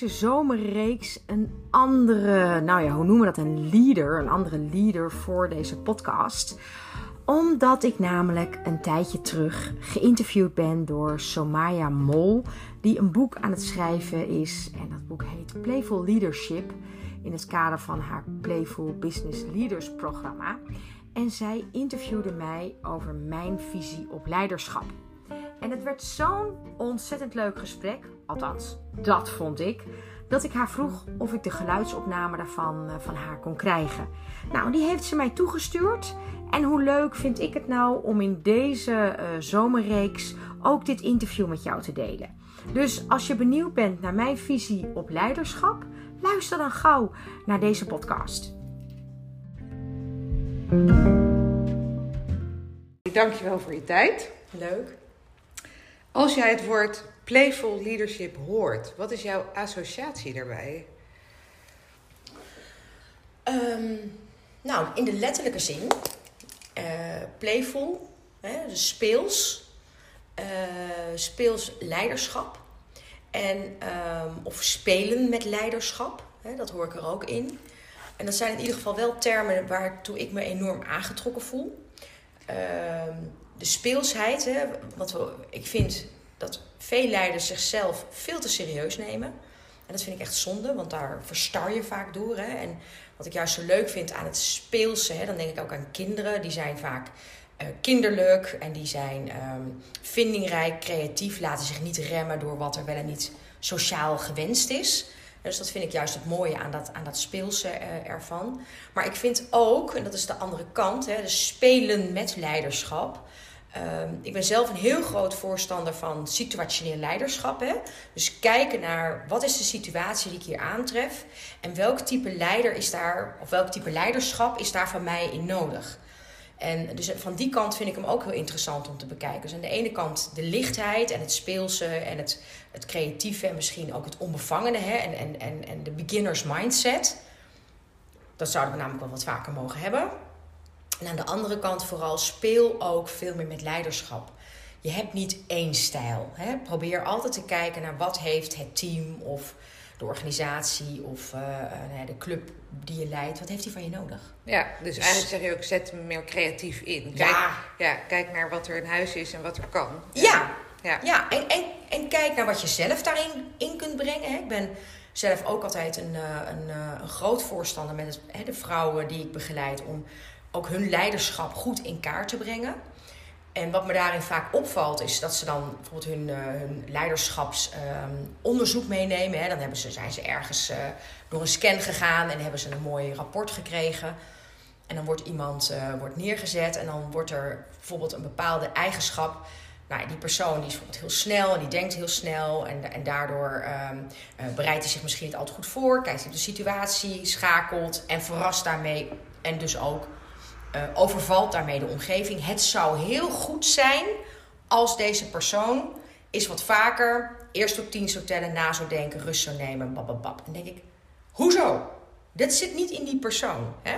deze zomerreeks een andere, nou ja, hoe noemen we dat? Een leader, een andere leader voor deze podcast. Omdat ik namelijk een tijdje terug geïnterviewd ben door Somaya Mol, die een boek aan het schrijven is. En dat boek heet Playful Leadership in het kader van haar Playful Business Leaders programma. En zij interviewde mij over mijn visie op leiderschap. En het werd zo'n ontzettend leuk gesprek, althans, dat vond ik, dat ik haar vroeg of ik de geluidsopname daarvan van haar kon krijgen. Nou, die heeft ze mij toegestuurd. En hoe leuk vind ik het nou om in deze uh, zomerreeks ook dit interview met jou te delen. Dus als je benieuwd bent naar mijn visie op leiderschap, luister dan gauw naar deze podcast. Dankjewel voor je tijd. Leuk. Als jij het woord playful leadership hoort, wat is jouw associatie daarbij? Um, nou, in de letterlijke zin, uh, playful, hè, dus speels, uh, speels leiderschap. En, um, of spelen met leiderschap, hè, dat hoor ik er ook in. En dat zijn in ieder geval wel termen waartoe ik me enorm aangetrokken voel. Uh, de speelsheid, hè, wat we, ik vind dat veel leiders zichzelf veel te serieus nemen. En dat vind ik echt zonde, want daar verstar je vaak door. Hè. En wat ik juist zo leuk vind aan het speelse, hè, dan denk ik ook aan kinderen. Die zijn vaak uh, kinderlijk en die zijn um, vindingrijk, creatief, laten zich niet remmen door wat er wel en niet sociaal gewenst is. Dus dat vind ik juist het mooie aan dat, aan dat speelse uh, ervan. Maar ik vind ook, en dat is de andere kant, hè, de spelen met leiderschap. Uh, ik ben zelf een heel groot voorstander van situationeel leiderschap. Hè? Dus kijken naar wat is de situatie die ik hier aantref en welk type leider is daar, of welk type leiderschap is daar van mij in nodig. En dus van die kant vind ik hem ook heel interessant om te bekijken. Dus aan de ene kant de lichtheid en het speelse en het, het creatieve en misschien ook het onbevangene hè? En, en, en, en de beginners mindset. Dat zouden we namelijk wel wat vaker mogen hebben. En aan de andere kant vooral speel ook veel meer met leiderschap. Je hebt niet één stijl. Hè? Probeer altijd te kijken naar wat heeft het team of de organisatie of uh, de club die je leidt. Wat heeft die van je nodig? Ja, dus, dus eigenlijk zeg je ook, zet hem meer creatief in. Kijk, ja. ja. Kijk naar wat er in huis is en wat er kan. Ja, ja. ja. En, en, en kijk naar wat je zelf daarin in kunt brengen. Hè? Ik ben zelf ook altijd een, een, een groot voorstander met het, hè, de vrouwen die ik begeleid... om ook hun leiderschap goed in kaart te brengen. En wat me daarin vaak opvalt, is dat ze dan bijvoorbeeld hun, uh, hun leiderschapsonderzoek um, meenemen. Hè. Dan hebben ze, zijn ze ergens uh, door een scan gegaan en hebben ze een mooi rapport gekregen. En dan wordt iemand uh, wordt neergezet en dan wordt er bijvoorbeeld een bepaalde eigenschap. Nou, die persoon die is bijvoorbeeld heel snel en die denkt heel snel. En, en daardoor um, bereidt hij zich misschien niet altijd goed voor. Kijkt hij op de situatie, schakelt en verrast daarmee. En dus ook uh, overvalt daarmee de omgeving. Het zou heel goed zijn als deze persoon is wat vaker eerst op tien zou tellen, na zou denken, rust zou nemen, bababab. En denk ik, hoezo? Dat zit niet in die persoon. Hè?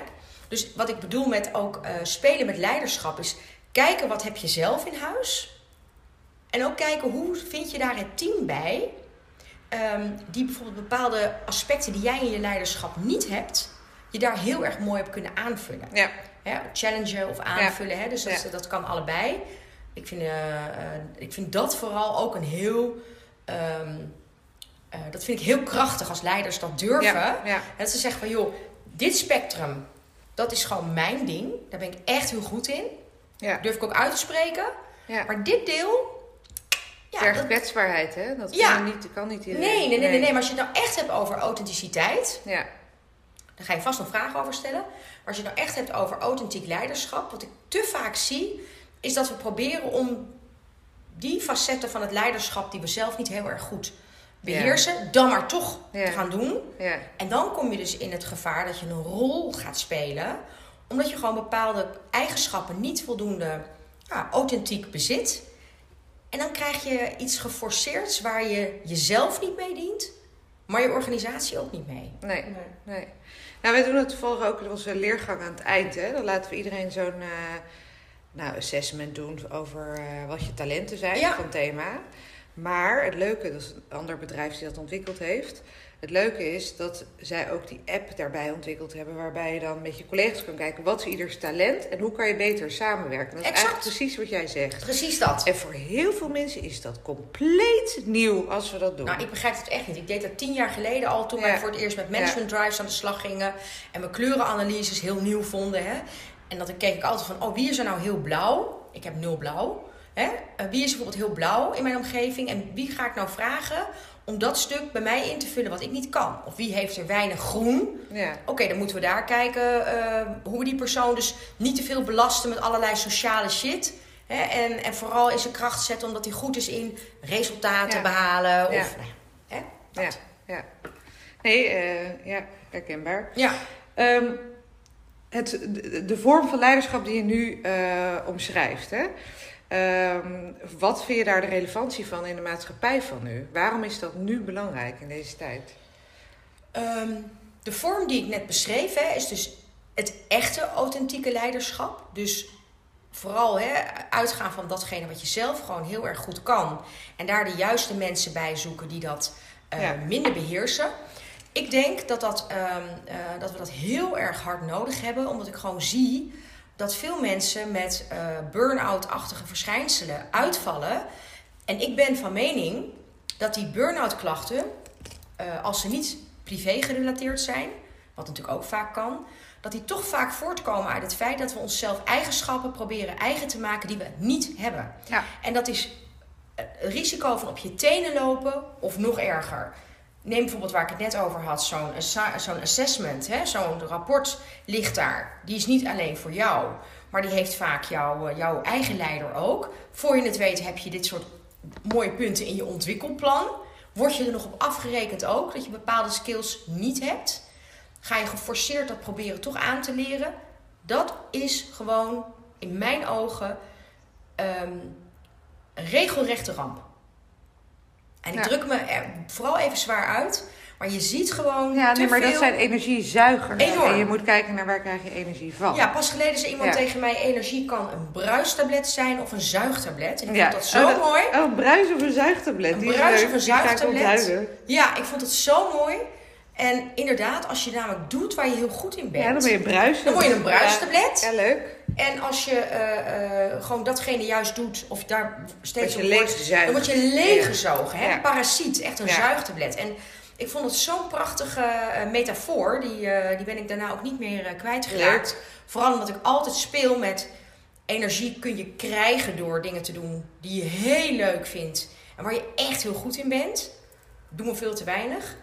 Dus wat ik bedoel met ook uh, spelen met leiderschap is kijken wat heb je zelf in huis. En ook kijken hoe vind je daar het team bij. Um, die bijvoorbeeld bepaalde aspecten die jij in je leiderschap niet hebt, je daar heel erg mooi op kunnen aanvullen. Ja hè, challengen of aanvullen. Hè? Dus dat, kan allebei. Ik vind, uh, uh, ik vind dat vooral ook een heel. Um, uh, dat vind ik heel krachtig als leiders dat durven. Ja. Ja. Dat ze zeggen van joh, dit spectrum, dat is gewoon mijn ding. Daar ben ik echt heel goed in. Ja. Durf ik ook uit te spreken. Maar dit deel. Ja, Erg kwetsbaarheid, hè? Dat kan niet, kan niet iedereen. Nee, nee, nee, nee, nee. Maar als je het nou echt hebt over authenticiteit. Ja. Daar ga je vast nog vragen over stellen. Maar als je het nou echt hebt over authentiek leiderschap, wat ik te vaak zie, is dat we proberen om die facetten van het leiderschap die we zelf niet heel erg goed beheersen, Ja. dan maar toch Ja. te gaan doen. Ja. En dan kom je dus in het gevaar dat je een rol gaat spelen, omdat je gewoon bepaalde eigenschappen niet voldoende ja, authentiek bezit. En dan krijg je iets geforceerds waar je jezelf niet mee dient, maar je organisatie ook niet mee. Nee, nee. Nou, wij doen het toevallig ook in onze leergang aan het eind. Hè? Dan laten we iedereen zo'n uh, nou, assessment doen over uh, wat je talenten zijn Ja. van thema. Maar het leuke, dat is een ander bedrijf die dat ontwikkeld heeft. Het leuke is dat zij ook die app daarbij ontwikkeld hebben, waarbij je dan met je collega's kan kijken wat is ieders talent en hoe kan je beter samenwerken. Dat is Exact. eigenlijk precies wat jij zegt. Precies dat. En voor heel veel mensen is dat compleet nieuw als we dat doen. Nou, ik begrijp het echt niet. Ik deed dat tien jaar geleden al toen Ja. wij voor het eerst met management drives aan de slag gingen. En we kleurenanalyses heel nieuw vonden. Hè? En dan keek ik altijd van, oh, wie is er nou heel blauw? Ik heb nul blauw. Hè? Eh, wie is bijvoorbeeld heel blauw in mijn omgeving? En wie ga ik nou vragen om dat stuk bij mij in te vullen wat ik niet kan? Of wie heeft er weinig groen? ja. Oké, dan moeten we daar kijken eh, hoe we die persoon dus niet te veel belasten met allerlei sociale shit. Hè? En, en vooral in zijn kracht zetten omdat hij goed is in resultaten Ja. behalen. Of, Ja. nou ja, hè? Dat. Ja, ja. Nee, eh, ja, herkenbaar. Ja. Ehm, het, de, de vorm van leiderschap die je nu eh, omschrijft, hè? Ehm, wat vind je daar de relevantie van in de maatschappij van nu? Waarom is dat nu belangrijk in deze tijd? Ehm, de vorm die ik net beschreef hè, is dus het echte authentieke leiderschap. Dus vooral hè, uitgaan van datgene wat je zelf gewoon heel erg goed kan. En daar de juiste mensen bij zoeken die dat eh, Ja. minder beheersen. Ik denk dat, dat, ehm, eh, dat we dat heel erg hard nodig hebben, omdat ik gewoon zie dat veel mensen met eh burn-out-achtige verschijnselen uitvallen. En ik ben van mening dat die burn-out klachten, eh, als ze niet privé gerelateerd zijn, wat natuurlijk ook vaak kan, dat die toch vaak voortkomen uit het feit dat we onszelf eigenschappen proberen eigen te maken die we niet hebben. Ja. En dat is het risico van op je tenen lopen of nog erger. Neem bijvoorbeeld waar ik het net over had, zo'n assessment, zo'n rapport ligt daar. Die is niet alleen voor jou, maar die heeft vaak jouw, eh, jouw eigen leider ook. Voor je het weet heb je dit soort mooie punten in je ontwikkelplan. Word je er nog op afgerekend ook, dat je bepaalde skills niet hebt? Ga je geforceerd dat proberen toch aan te leren? Dat is gewoon in mijn ogen ehm, een regelrechte ramp. En ik Ja. druk me er vooral even zwaar uit, maar je ziet gewoon. Ja, nee, maar dat zijn energiezuigers. Enorm. En je moet kijken naar waar krijg je energie van. Ja, pas geleden zei iemand Ja. tegen mij: energie kan een bruistablet zijn of een zuigtablet. En ik Ja. vond dat zo Oh, mooi. Oh, bruis of een zuigtablet. Een bruis of een zuigtablet. Ja, ik vond het zo mooi. En inderdaad, als je namelijk doet waar je heel goed in bent, Ja, dan je word je een bruistablet. Ja, leuk. En als je eh, eh, gewoon datgene juist doet, of daar steeds op wordt, dan word je leeggezogen. Hè? Ja. Een parasiet, echt een Ja. zuigtablet. En ik vond het zo'n prachtige eh, metafoor. Die, die ben ik daarna ook niet meer kwijtgeraakt. Vooral omdat ik altijd speel met energie kun je krijgen door dingen te doen die je heel leuk vindt. En waar je echt heel goed in bent. Doen we veel te weinig.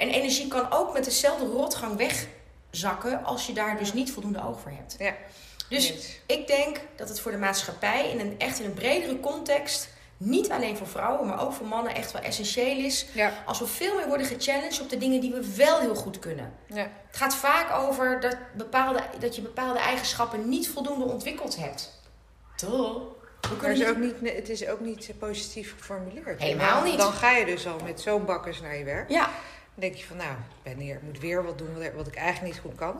En energie kan ook met dezelfde rotgang wegzakken als je daar dus niet voldoende oog voor hebt. Ja. Dus Eens. ik denk dat het voor de maatschappij in een echt in een bredere context, niet alleen voor vrouwen, maar ook voor mannen, echt wel essentieel is. Ja. Als we veel meer worden gechallenged op de dingen die we wel heel goed kunnen. Ja. Het gaat vaak over dat, bepaalde, dat je bepaalde eigenschappen niet voldoende ontwikkeld hebt. Toch? Maar kunnen het is, ook niet, het is ook niet positief geformuleerd. Helemaal niet. Dan ga je dus al met zo'n bakkers naar je werk. Ja, denk je van, nou, ik ben hier, ik moet weer wat doen wat- ik eigenlijk niet goed kan.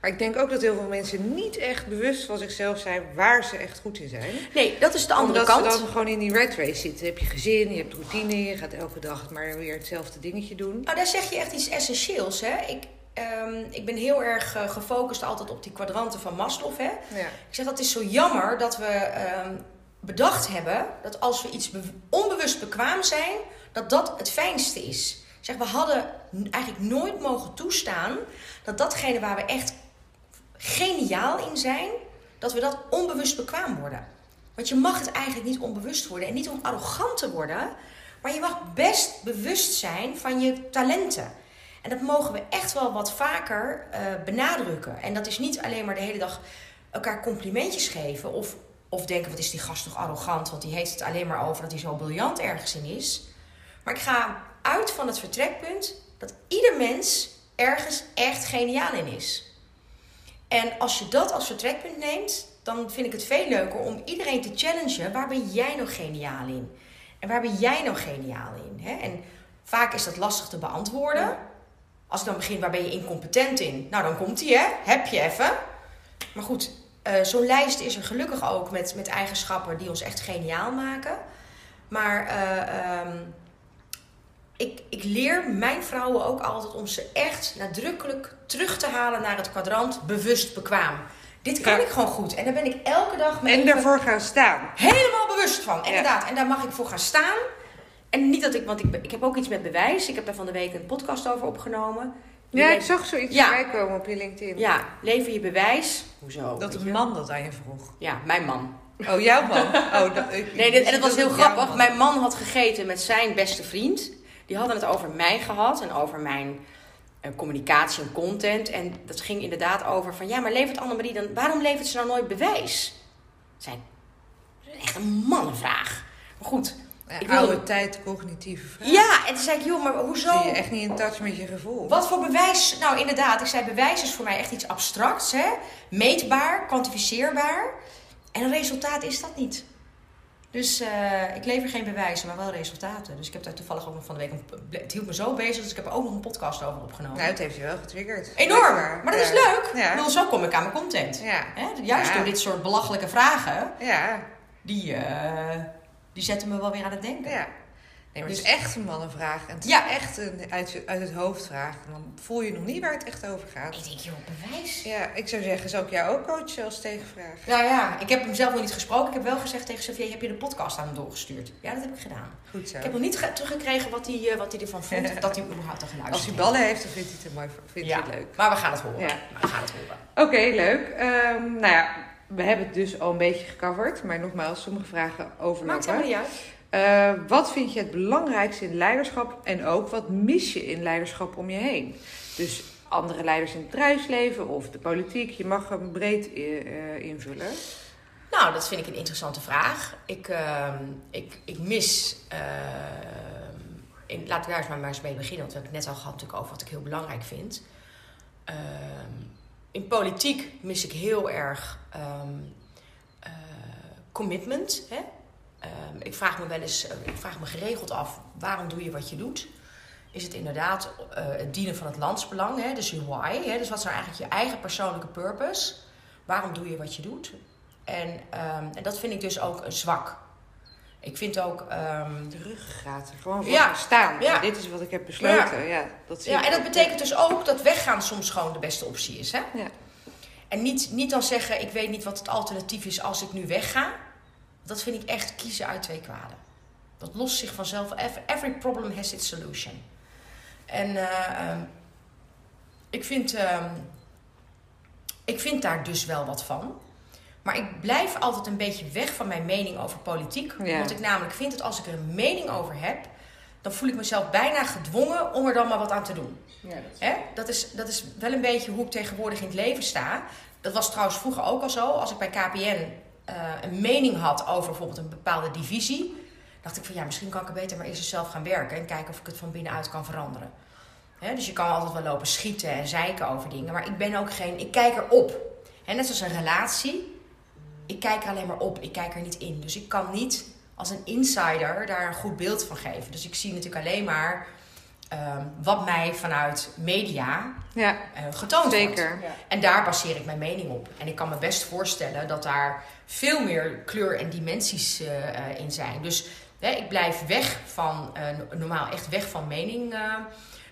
Maar ik denk ook dat heel veel mensen niet echt bewust van zichzelf zijn waar ze echt goed in zijn. nee, dat is de andere Omdat kant. ze dan gewoon in die red race zitten. Heb je gezin, je hebt routine, je gaat elke dag maar weer hetzelfde dingetje doen. Nou, daar zeg je echt iets essentieels. Hè? Ik, ehm, ik ben heel erg eh, gefocust altijd op die kwadranten van Maslow. Hè? Ja. Ik zeg dat is zo jammer dat we ehm, bedacht hebben dat als we iets be- onbewust bekwaam zijn, dat dat het fijnste is. Zeg, we hadden eigenlijk nooit mogen toestaan dat datgene waar we echt geniaal in zijn, dat we dat onbewust bekwaam worden. Want je mag het eigenlijk niet onbewust worden en niet om arrogant te worden, maar je mag best bewust zijn van je talenten. En dat mogen we echt wel wat vaker eh, benadrukken. En dat is niet alleen maar de hele dag elkaar complimentjes geven of, of denken: wat is die gast toch arrogant, want die heeft het alleen maar over dat hij zo briljant ergens in is. Maar ik ga uit van het vertrekpunt dat ieder mens ergens echt geniaal in is. En als je dat als vertrekpunt neemt, dan vind ik het veel leuker om iedereen te challengen. Waar ben jij nou geniaal in? En waar ben jij nou geniaal in? En vaak is dat lastig te beantwoorden. Als ik dan begin, waar ben je incompetent in? Nou, dan komt die, hè? Heb je even. Maar goed, eh, zo'n lijst is er gelukkig ook met, met eigenschappen die ons echt geniaal maken. Maar eh, ehm, ik, ik leer mijn vrouwen ook altijd om ze echt nadrukkelijk terug te halen naar het kwadrant bewust bekwaam. Dit kan Ja. ik gewoon goed. En daar ben ik elke dag mee En daarvoor gaan staan. helemaal bewust van. Inderdaad. En daar mag ik voor gaan staan. En niet dat ik, want ik, ik heb ook iets met bewijs. Ik heb daar van de week een podcast over opgenomen. Ja, ik zag zoiets Ja. voorbij komen op je LinkedIn. Ja, lever je bewijs. Hoezo? Dat een man dat aan je vroeg. Ja, mijn man. Oh, jouw man? Oh, dat, ik- Nee, dit, en dat was heel grappig. man. Mijn man had gegeten met zijn beste vriend. Die hadden het over mij gehad en over mijn eh, communicatie en content. En dat ging inderdaad over van... Ja, maar levert Annemarie dan... Waarom levert ze nou nooit bewijs? Is echt een mannenvraag. Maar goed. Ja, ik wil- oude tijd, cognitieve vraag. Ja, en toen zei ik... Joh, maar hoezo... Zie je echt niet in touch met je gevoel. Wat voor bewijs? Nou, inderdaad. Ik zei, bewijs is voor mij echt iets abstracts. Hè? Meetbaar, kwantificeerbaar. En een resultaat is dat niet. Dus eh, ik lever geen bewijzen, maar wel resultaten. Dus ik heb daar toevallig ook nog van de week... Een, het hield me zo bezig, dus ik heb er ook nog een podcast over opgenomen. Nou, het heeft je wel getriggerd. Enorm! Maar dat is leuk. Ja. Ik bedoel, zo kom ik aan mijn content. Ja. Hè? Juist Ja. door dit soort belachelijke vragen, Ja. die, eh, die zetten me wel weer aan het denken. Ja. Nee, maar het Dus- is echt een mannenvraag. En het Ja. is echt een uit, uit het hoofd vraag. En dan voel je nog niet waar het echt over gaat. Ik denk, joh, bewijs. Ja, ik zou zeggen, zou ik jou ook coachen als tegenvraag? Nou ja, ik heb hem zelf nog niet gesproken. Ik heb wel gezegd tegen Sofie, heb je de podcast aan hem doorgestuurd? Ja, dat heb ik gedaan. Goed zo. Ik heb nog niet ge- teruggekregen wat hij, eh, wat hij ervan vond. of dat hij überhaupt een geluisterd Als hij ballen heeft, dan vindt hij het, mooi, vindt Ja. hij het leuk. Maar we gaan het horen. Ja. We gaan het horen. Oké, leuk. Ehm, nou ja, we hebben het dus al een beetje gecoverd. Maar nogmaals, sommige vragen Maakt overlopen. helemaal niet uit. Eh, wat vind je het belangrijkste in leiderschap en ook wat mis je in leiderschap om je heen? Dus andere leiders in het bedrijfsleven of de politiek, je mag hem breed eh, eh, invullen. Nou, dat vind ik een interessante vraag. Ik, ehm, ik, ik mis... ehm, in, laten we daar eens maar, maar eens mee beginnen. Want we hebben het net al gehad natuurlijk over wat ik heel belangrijk vind. Ehm, in politiek mis ik heel erg commitment. Hè? Ehm, ik vraag me wel eens, eh, ik vraag me geregeld af, waarom doe je wat je doet? Is het inderdaad eh, het dienen van het landsbelang? Hè? Dus je why. Hè? Dus wat is nou eigenlijk je eigen persoonlijke purpose? Waarom doe je wat je doet? En, ehm, en dat vind ik dus ook een zwak. Ik vind ook. ehm, De ruggengraat, gewoon voor Ja, staan. ja. Dit is wat ik heb besloten. Ja. dat zie ja, en dat betekent dus ook dat weggaan soms gewoon de beste optie is. Hè? Ja. En niet, niet dan zeggen: ik weet niet wat het alternatief is als ik nu wegga. Dat vind ik echt kiezen uit twee kwaden. Dat lost zich vanzelf. Ev- Every problem has its solution. En eh, ehm, ik, vind, ehm, ik vind daar dus wel wat van. Maar ik blijf altijd een beetje weg van mijn mening over politiek. Ja. Want ik namelijk vind dat als ik er een mening over heb, dan voel ik mezelf bijna gedwongen om er dan maar wat aan te doen. Hè? Dat, is, dat is wel een beetje hoe ik tegenwoordig in het leven sta. Dat was trouwens vroeger ook al zo. Als ik bij KPN eh, een mening had over bijvoorbeeld een bepaalde divisie, dacht ik van ja, misschien kan ik er beter maar eerst zelf gaan werken en kijken of ik het van binnenuit kan veranderen. Dus je kan altijd wel lopen schieten en zeiken over dingen, maar ik ben ook geen, ik kijk erop. Net zoals een relatie, ik kijk er alleen maar op, ik kijk er niet in. Dus ik kan niet als een insider daar een goed beeld van geven. Dus ik zie natuurlijk alleen maar ehm, wat mij vanuit media Ja, eh, getoond wordt. En daar baseer ik mijn mening op. En ik kan me best voorstellen dat daar veel meer kleur en dimensies eh, eh, in zijn. Dus hè, ik blijf weg van, eh, normaal echt weg van mening. eh.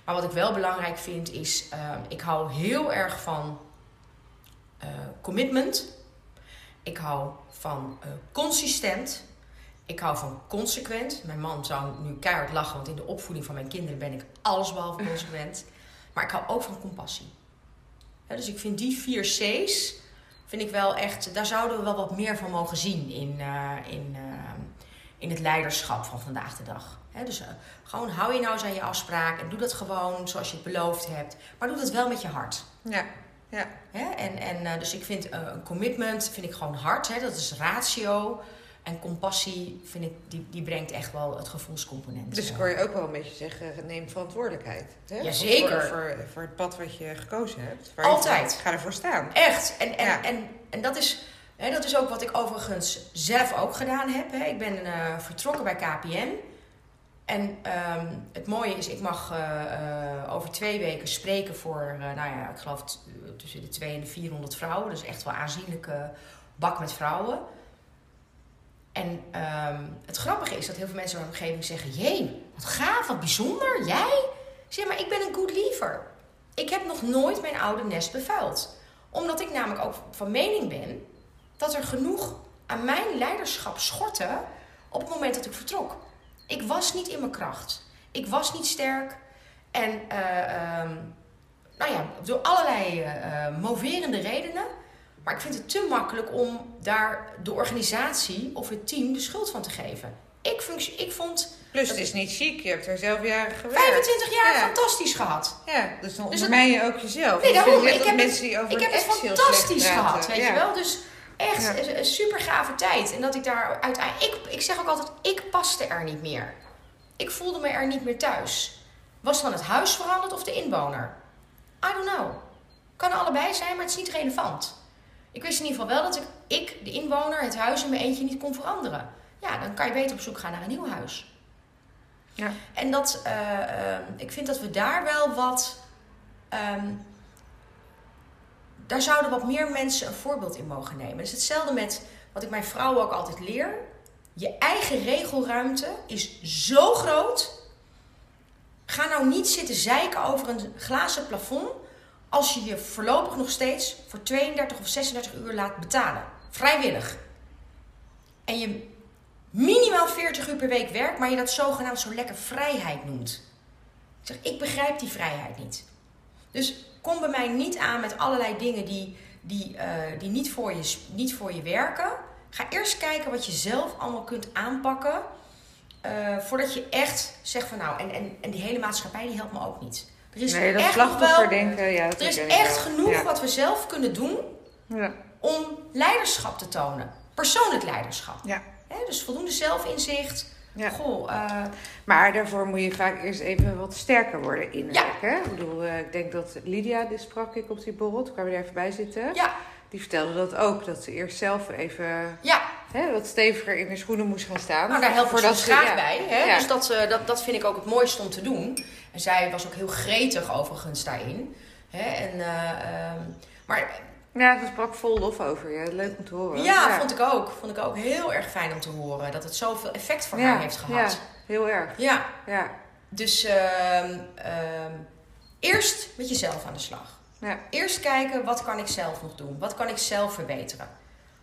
maar wat ik wel belangrijk vind is, eh, ik hou heel erg van eh, commitment. Ik hou van eh, consistent. Ik hou van consequent. Mijn man zou nu keihard lachen, want in de opvoeding van mijn kinderen ben ik allesbehalve consequent. Maar ik hou ook van compassie. Ja, dus ik vind die vier C's, vind ik wel echt, daar zouden we wel wat meer van mogen zien in, eh, in, eh, in het leiderschap van vandaag de dag. Dus eh, gewoon hou je nou eens aan je afspraak en doe dat gewoon zoals je het beloofd hebt. Maar doe dat wel met je hart. Ja, ja. En, en, dus ik vind een commitment vind ik gewoon hard, hè? dat is ratio. En compassie vind ik, die, die brengt echt wel het gevoelscomponent. Dus ik hoor je ook wel een beetje zeggen, neem verantwoordelijkheid. Hè? Jazeker. Voor, voor, voor het pad wat je gekozen hebt. Waar Altijd. ga ervoor staan. Echt. En, en, Ja. en, en dat, is, hè, dat is ook wat ik overigens zelf ook gedaan heb. Hè. Ik ben eh, vertrokken bij KPN. En ehm, het mooie is, ik mag eh, eh, over twee weken spreken voor, nou ja, ik geloof tussen de 200 en de 400 vrouwen. Dus echt wel aanzienlijke bak met vrouwen. En ehm, het grappige is dat heel veel mensen in mijn omgeving zeggen: Jee, wat gaaf, wat bijzonder, jij? Zeg maar, ik ben een good leaver. Ik heb nog nooit mijn oude nest bevuild. Omdat ik namelijk ook van mening ben dat er genoeg aan mijn leiderschap schortte op het moment dat ik vertrok. Ik was niet in mijn kracht. Ik was niet sterk. En eh, ehm, nou ja, door allerlei uh, moverende redenen. Maar ik vind het te makkelijk om daar de organisatie of het team de schuld van te geven. Ik, functie, ik vond. Plus, het is niet chic, je hebt er zelf jaren gewerkt. 25 jaar fantastisch gehad. Ja, dus dan dus je ook jezelf. Nee, daarom. Ik heb, het, ik heb het fantastisch gehad, weet je wel. Dus echt een super gave tijd. En dat ik daar uiteindelijk. Ik, ik zeg ook altijd: ik paste er niet meer. Ik voelde me er niet meer thuis. Was dan het huis veranderd of de inwoner? I don't know. Kan allebei zijn, maar het is niet relevant. Ik wist in ieder geval wel dat ik, ik de inwoner, het huis in mijn eentje niet kon veranderen. Ja, dan kan je beter op zoek gaan naar een nieuw huis. Ja. En dat, uh, ik vind dat we daar wel wat. Um, daar zouden wat meer mensen een voorbeeld in mogen nemen. Het is hetzelfde met wat ik mijn vrouwen ook altijd leer. Je eigen regelruimte is zo groot. Ga nou niet zitten zeiken over een glazen plafond als je je voorlopig nog steeds voor 32 of 36 uur laat betalen. Vrijwillig. En je minimaal 40 uur per week werkt, maar je dat zogenaamd zo lekker vrijheid noemt. Ik zeg, ik begrijp die vrijheid niet. Dus kom bij mij niet aan met allerlei dingen die, die, uh, die niet, voor je, niet voor je werken. Ga eerst kijken wat je zelf allemaal kunt aanpakken. Uh, voordat je echt zegt van nou, en, en, en die hele maatschappij die helpt me ook niet. Er is nee, dat echt slachtofferdenken, ja, er is echt genoeg wat we zelf kunnen doen ja. om leiderschap te tonen. Persoonlijk leiderschap. Ja. dus voldoende zelfinzicht. Ja. Goh, uh, maar daarvoor moet je vaak eerst even wat sterker worden innerlijk. Ja. Ik bedoel, uh, ik denk dat Lydia, die sprak ik op die borrel, toen kwamen we er even bij zitten. Ja. Die vertelde dat ook, dat ze eerst zelf even ja. Hè, wat steviger in de schoenen moest gaan staan. Nou, daar helpen we graag ja. bij. Hè? Dus dat, uh, dat, dat vind ik ook het mooiste om te doen. En zij was ook heel gretig overigens daarin. Hè? En, uh, um, maar ja, ze sprak vol lof over je. Leuk om te horen. Ja, Vond, ik ook. vond ik ook heel erg fijn om te horen. Dat het zoveel effect voor haar heeft gehad. Ja, heel erg. Ja. ja. Dus uh, eerst met jezelf aan de slag. Ja. Eerst kijken, wat kan ik zelf nog doen? Wat kan ik zelf verbeteren?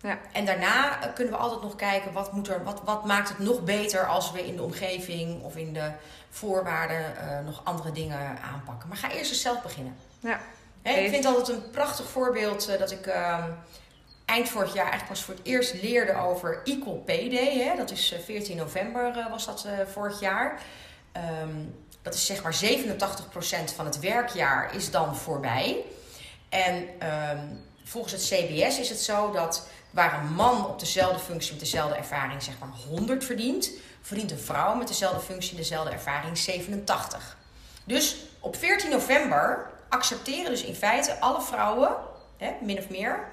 Ja. En daarna kunnen we altijd nog kijken, wat, moet er, wat, wat maakt het nog beter als we in de omgeving of in de voorwaarden uh, nog andere dingen aanpakken. Maar ga eerst eens zelf beginnen. Ja. ik vind altijd een prachtig voorbeeld uh, dat ik uh, eind vorig jaar eigenlijk pas voor het eerst leerde over Equal Pay Day. Hè? Dat is 14 eh, november was dat vorig jaar. Um, dat is zeg maar 87% van het werkjaar is dan voorbij. En um, volgens het CBS is het zo dat waar een man op dezelfde functie met dezelfde ervaring zeg maar 100 verdient, verdient een vrouw met dezelfde functie dezelfde ervaring 87. Dus op 14 november accepteren dus in feite alle vrouwen, hè, min of meer,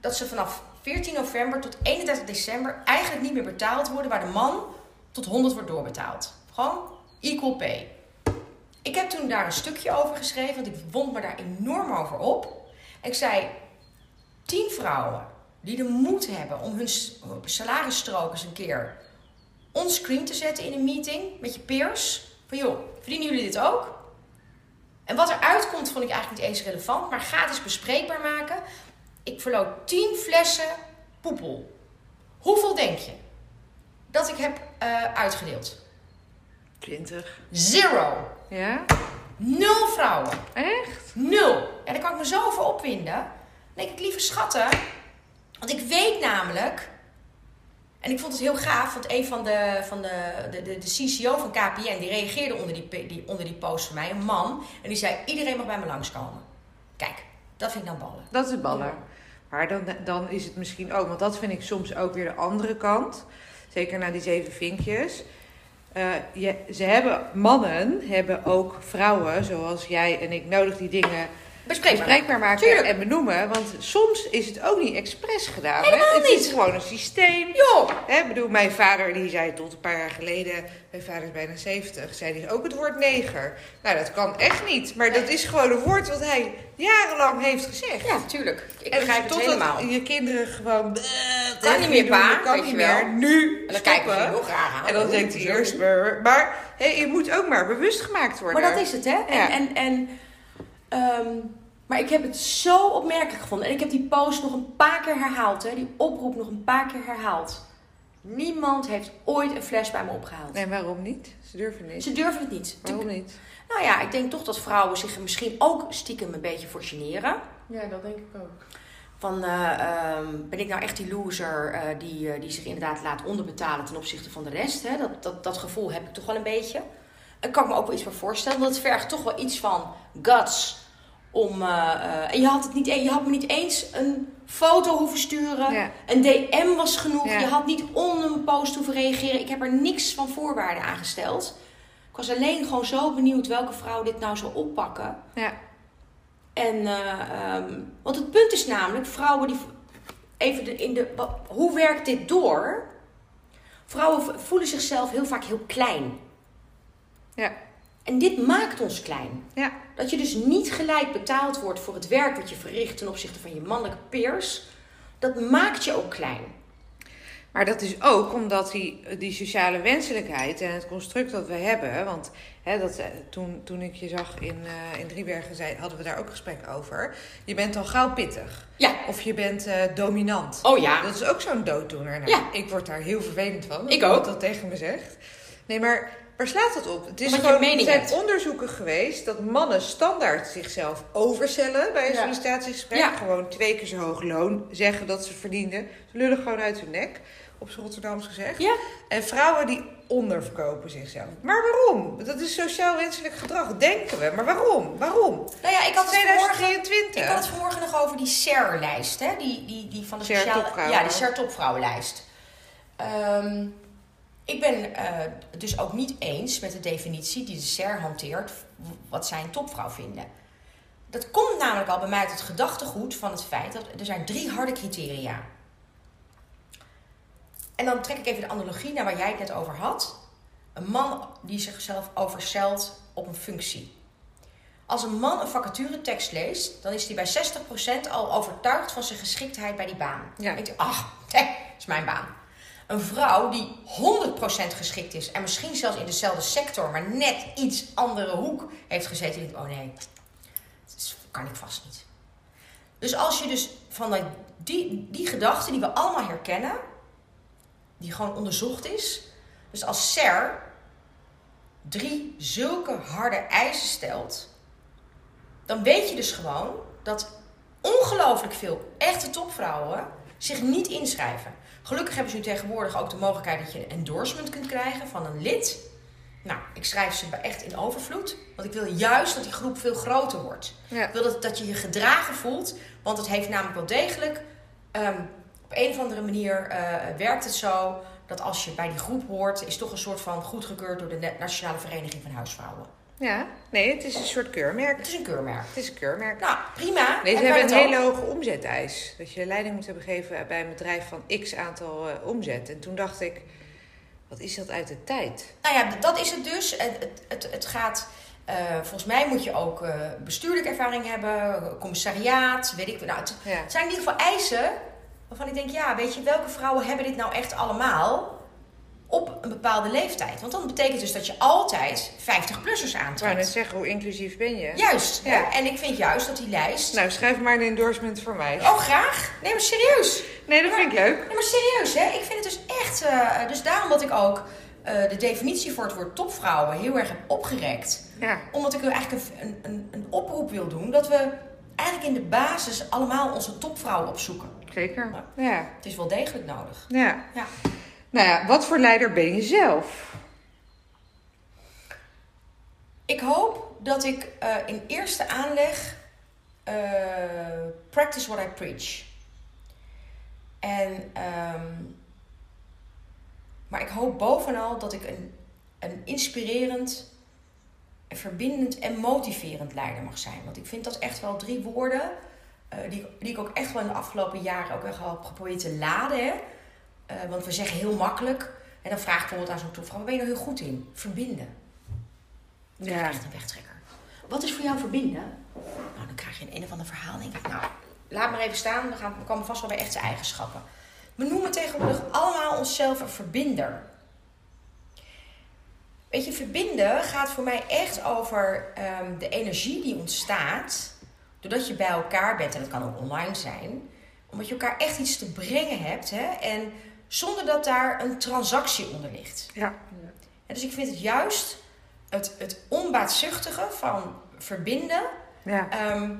dat ze vanaf 14 november tot 31 december eigenlijk niet meer betaald worden waar de man tot 100 wordt doorbetaald. Gewoon equal pay. Ik heb toen daar een stukje over geschreven, want ik wond me daar enorm over op. ik zei: 10 vrouwen die de moed hebben om hun salarisstrook eens een keer onscreen te zetten in een meeting met je peers. Van joh, verdienen jullie dit ook? En wat eruit komt vond ik eigenlijk niet eens relevant, maar ga het eens bespreekbaar maken. Ik verloot 10 flessen poepel. Hoeveel denk je dat ik heb uh, uitgedeeld? 20. Zero. Ja? Nul vrouwen. Echt? Nul. En daar kan ik me zo over opwinden. Dan denk ik, lieve schatten. Want ik weet namelijk. En ik vond het heel gaaf, want een van de, van de, de, de, de CCO van KPN, die reageerde onder die, die, onder die post van mij, een man. En die zei, iedereen mag bij me langskomen. Kijk, dat vind ik dan ballen. Dat is ballen. Maar dan, dan is het misschien ook, want dat vind ik soms ook weer de andere kant. Zeker na die zeven vinkjes uh, je, ze hebben, mannen hebben ook vrouwen zoals jij en ik nodig die dingen Bespreekbaar, bespreekbaar maken Tuurlijk. en benoemen. Want soms is het ook niet expres gedaan. Helemaal hè? Het niet. is gewoon een systeem. Joh, Hè, ik bedoel, mijn vader die zei tot een paar jaar geleden, mijn vader is bijna 70, zei hij ook het woord neger. Nou, dat kan echt niet. Maar dat is gewoon een woord wat hij jarenlang heeft gezegd. ja, tuurlijk. Ik En begrijp het helemaal. je kinderen gewoon... Kan niet meer, pa, kan niet meer. Nu En dan kijken stoppen. heel graag aan. En dan denkt hij eerst... Maar, je moet ook maar bewust gemaakt worden. Maar dat is het, hè? En, en, en, ehm, maar ik heb het zo opmerkelijk gevonden. En ik heb die post nog een paar keer herhaald, hè? Die oproep nog een paar keer herhaald. Niemand heeft ooit een fles bij me opgehaald. Nee, waarom niet? Ze durven niet. Ze durven het niet. Waarom niet? Nou ja, ik denk toch dat vrouwen zich er misschien ook stiekem een beetje voor generen. Ja, dat denk ik ook. Van, eh, ehm, ben ik nou echt die loser eh, die, eh, die zich inderdaad laat onderbetalen ten opzichte van de rest? Hè? Dat, dat, dat gevoel heb ik toch wel een beetje. Ik kan ik me ook wel iets voor voorstellen. Want het vergt toch wel iets van guts. Om, eh, eh, en je had, het niet, e- je had me niet eens een foto hoeven sturen. Ja. Een DM was genoeg. Ja. Je had niet onder mijn post hoeven reageren. Ik heb er niks van voorwaarden aangesteld. Ik was alleen gewoon zo benieuwd welke vrouw dit nou zou oppakken. Ja. En, eh, ehm, want het punt is namelijk, vrouwen die. Even de, in de. wat- Hoe werkt dit door? Vrouwen voelen zichzelf heel vaak heel klein. Ja. En dit maakt ons klein. Ja. Dat je dus niet gelijk betaald wordt voor het werk wat je verricht ten opzichte van je mannelijke peers. Dat maakt je ook klein. Maar dat is ook omdat die, die sociale wenselijkheid en het construct dat we hebben. Want hè, dat, eh, toen, toen ik je zag in, eh, in Driebergen, zei, hadden we daar ook gesprek over. Je bent al gauw pittig. Ja. Of je bent eh, dominant. Oh ja. Dat is ook zo'n dooddoener. Nou, Ja. Ik word daar heel vervelend van. Ik ook. dat tegen me zegt. Nee, maar waar slaat dat op? Het is Omdat je gewoon, mening er zijn hebt. onderzoeken geweest dat mannen standaard zichzelf overcellen bij een Ja. sollicitatiegesprek. Ja. Gewoon twee keer zo hoog loon zeggen dat ze verdienden. Ze lullen gewoon uit hun nek, op z'n Rotterdams gezegd. Ja. En vrouwen die onderverkopen zichzelf. Maar waarom? Dat is sociaal wenselijk gedrag, denken we. Maar waarom? Waarom? Nou ja, ik had het vanmorgen. 2023. Ik had het vanmorgen nog over die SER-lijst, hè? Die, die, die van de SER sociale... topvrouwen. Ja, die SER-topvrouwenlijst. Ehm, ik ben eh, dus ook niet eens met de definitie die de SER hanteert... wat zij een topvrouw vinden. Dat komt namelijk al bij mij uit het gedachtegoed van het feit... dat er zijn drie harde criteria. En dan trek ik even de analogie naar waar jij het net over had. Een man die zichzelf overstelt op een functie. Als een man een vacaturetekst leest, dan is hij bij 60% al overtuigd van zijn geschiktheid bij die baan. Ja. Dan denkt hij, ach, dat is mijn baan. Een vrouw die 100% geschikt is en misschien zelfs in dezelfde sector, maar net iets andere hoek heeft gezeten, denkt, oh nee, dat kan ik vast niet. Dus als je dus van die, die gedachte die we allemaal herkennen, die gewoon onderzocht is, dus als SER drie zulke harde eisen stelt, dan weet je dus gewoon dat ongelooflijk veel echte topvrouwen zich niet inschrijven. Gelukkig hebben ze nu tegenwoordig ook de mogelijkheid dat je een endorsement kunt krijgen van een lid. Nou, ik schrijf ze echt in overvloed, want ik wil juist dat die groep veel groter wordt. Ja. Ik wil dat, dat je je gedragen voelt, want het heeft namelijk wel degelijk. ehm, op een of andere manier eh, werkt het zo dat als je bij die groep hoort, is toch een soort van goedgekeurd door de Na- Nationale Vereniging van Huisvrouwen. Ja, nee, het is een soort keurmerk. Het is een keurmerk. Het is een keurmerk. Nou, prima. Nee, ze hebben een hele hoge omzeteis. Dat je leiding moet hebben gegeven bij een bedrijf van x aantal eh, omzet. En toen dacht ik, wat is dat uit de tijd? Nou ja, dat is het dus. Het, het, het, gaat. eh, volgens mij moet je ook eh, bestuurlijke ervaring hebben, commissariaat, weet ik. Nou, het, Ja. het zijn in ieder geval eisen waarvan ik denk, ja, weet je, welke vrouwen hebben dit nou echt allemaal op een bepaalde leeftijd? Want dan betekent dus dat je altijd 50-plussers Ik wou net aantrekt. zeggen, hoe inclusief ben je? Juist. Ja. hè? En ik vind juist dat die lijst. Nou, schrijf maar een endorsement voor mij. Oh, graag. Nee, maar serieus. Nee, dat vind ik leuk. Nee, maar serieus, hè? Ik vind het dus echt. eh, dus daarom dat ik ook eh, de definitie voor het woord topvrouwen heel erg heb opgerekt. Ja, Omdat ik eigenlijk een, een, een oproep wil doen dat we eigenlijk in de basis allemaal onze topvrouwen opzoeken. zeker. Ja. Het is wel degelijk nodig. ja. Ja. Nou ja, wat voor leider ben je zelf? Ik hoop dat ik eh, in eerste aanleg eh, practice what I preach. En, ehm, maar ik hoop bovenal dat ik een, een inspirerend en verbindend en motiverend leider mag zijn. Want ik vind dat echt wel drie woorden eh, die, die ik ook echt wel in de afgelopen jaren ook wel heb geprobeerd te laden. Hè? Eh, want we zeggen heel makkelijk, en dan vraag ik bijvoorbeeld aan zo'n toevrouw, waar ben je nou heel goed in? Verbinden. Is Ja. echt een wegtrekker. Wat is voor jou verbinden? Nou, dan krijg je een een of ander verhaal. denk ik, nou, laat maar even staan. We, gaan, we komen vast wel bij echte eigenschappen. We noemen tegenwoordig allemaal onszelf een verbinder. Weet je, verbinden gaat voor mij echt over ehm, de energie die ontstaat doordat je bij elkaar bent. En dat kan ook online zijn. Omdat je elkaar echt iets te brengen hebt. Hè? En zonder dat daar een transactie onder ligt. Ja. En dus ik vind het juist het, het onbaatzuchtige van verbinden. Ja. Ehm,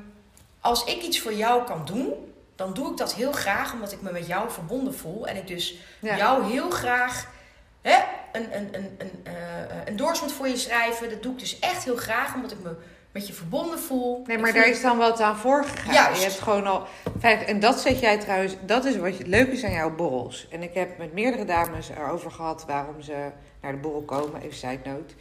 als ik iets voor jou kan doen, dan doe ik dat heel graag omdat ik me met jou verbonden voel. En ik dus Ja. jou heel graag hè, een, een, een, een endorsement voor je schrijven. Dat doe ik dus echt heel graag omdat ik me met je verbonden voel. Nee, maar voel- daar is dan wat aan voorgegaan. Juist. Je hebt gewoon al. En dat zet jij trouwens. Dat is wat leuk is aan jouw borrels. En ik heb met meerdere dames erover gehad waarom ze naar de borrel komen. Even side note.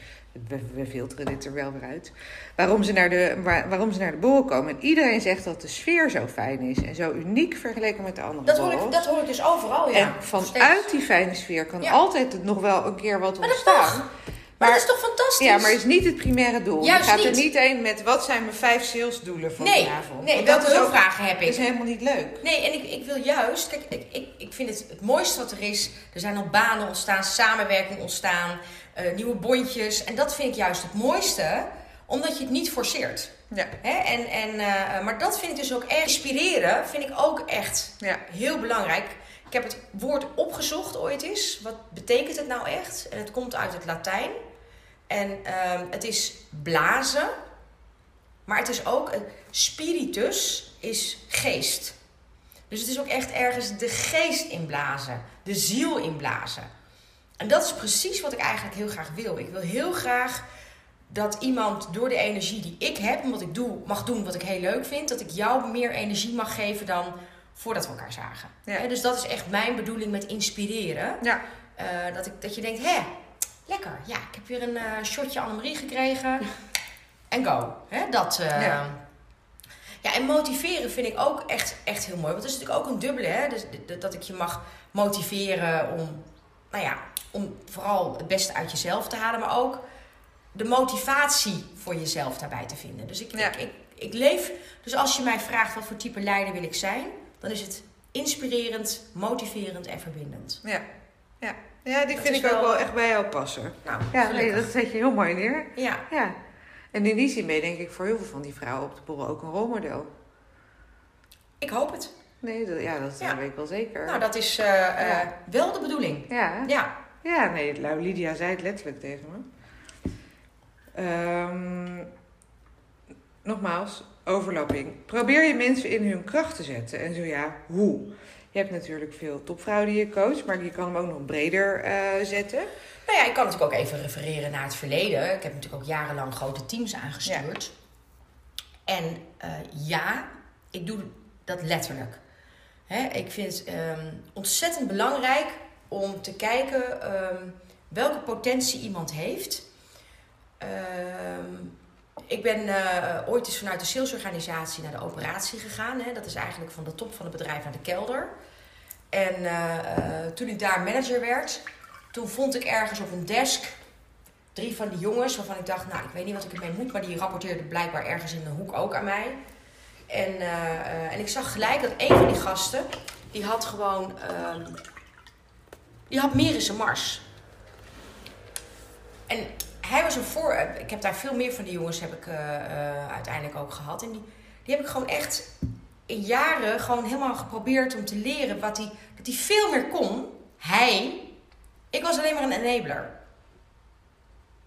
We, we filteren dit er wel weer uit. Waarom ze, naar de, waar- waarom ze naar de borrel komen. En iedereen zegt dat de sfeer zo fijn is. En zo uniek vergeleken met de andere dat, hoor borrels. ik, dat hoor ik dus overal, ja. en vanuit die fijne sfeer kan Ja. altijd nog wel een keer wat Maar dat ontstaan. Maar, dat is toch fantastisch? Ja, maar is niet het primaire doel. Juist je gaat er niet. heen met wat zijn mijn vijf salesdoelen voor nee, vanavond. nee dat is hulpvragen heb is ik? helemaal niet leuk. Nee, en ik, ik wil juist, kijk, ik, ik, ik vind het het mooiste wat er is. Er zijn al banen ontstaan, samenwerking ontstaan, eh, nieuwe bondjes. En dat vind ik juist het mooiste, omdat je het niet forceert. Ja. Hè? En, en, eh, maar dat vind ik dus ook echt inspireren, vind ik ook echt Ja. heel belangrijk. Ik heb het woord opgezocht ooit eens. Wat betekent het nou echt? En het komt uit het Latijn. En ehm, het is blazen. Maar het is ook, eh, spiritus is geest. Dus het is ook echt ergens de geest inblazen. De ziel inblazen. En dat is precies wat ik eigenlijk heel graag wil. Ik wil heel graag dat iemand door de energie die ik heb, en wat ik doe, mag doen wat ik heel leuk vind, dat ik jou meer energie mag geven dan voordat we elkaar zagen. Ja. Dus dat is echt mijn bedoeling met inspireren. Ja. Eh, dat, ik, dat je denkt, hè, lekker. Ja, ik heb weer een eh, shotje Annemarie gekregen. En go. Hè, dat, eh, Ja. ja. en motiveren vind ik ook echt, echt heel mooi. Want het is natuurlijk ook een dubbele. Hè? Dus, dat ik je mag motiveren om, nou ja, om vooral het beste uit jezelf te halen. Maar ook de motivatie voor jezelf daarbij te vinden. Dus ik, Ja. ik, ik, ik leef... Dus als je mij vraagt wat voor type leider wil ik zijn... dan is het inspirerend, motiverend en verbindend. Ja. Ja. Ja, die Dat vind ik ook wel- echt bij jou passen. Nou, Ja, nee, dat zet je heel mooi neer. Ja, Ja. En in die zin ben je denk ik voor heel veel van die vrouwen op de borrel ook een rolmodel. ik hoop het. Nee, dat, ja, dat Ja. weet ik wel zeker. Nou, dat is eh, eh, Ja. wel de bedoeling. Ja, Ja, ja nee, nou, Lydia zei het letterlijk tegen me. Ehm, nogmaals, overlapping. Probeer je mensen in hun kracht te zetten. En zo ja, hoe? Je hebt natuurlijk veel topvrouwen die je coacht, maar je kan hem ook nog breder eh, zetten. Nou ja, ik kan natuurlijk ook even refereren naar het verleden. Ik heb natuurlijk ook jarenlang grote teams aangestuurd. En eh, ja, ik doe dat letterlijk. Hè, ik vind het ehm, ontzettend belangrijk om te kijken ehm, welke potentie iemand heeft. Ehm, ik ben eh, ooit eens vanuit de salesorganisatie naar de operatie gegaan. Hè. Dat is eigenlijk van de top van het bedrijf naar de kelder. En eh, eh, toen ik daar manager werd, toen vond ik ergens op een desk drie van die jongens waarvan ik dacht, nou, ik weet niet wat ik ermee moet, maar die rapporteerden blijkbaar ergens in de hoek ook aan mij. En, eh, en ik zag gelijk dat een van die gasten, die had gewoon, ehm, die had meer in zijn mars. En hij was een voor, ik heb daar veel meer van die jongens heb ik uiteindelijk ook gehad. En die, die heb ik gewoon echt in jaren gewoon helemaal geprobeerd om te leren wat hij, dat hij veel meer kon. Hij, ik was alleen maar een enabler.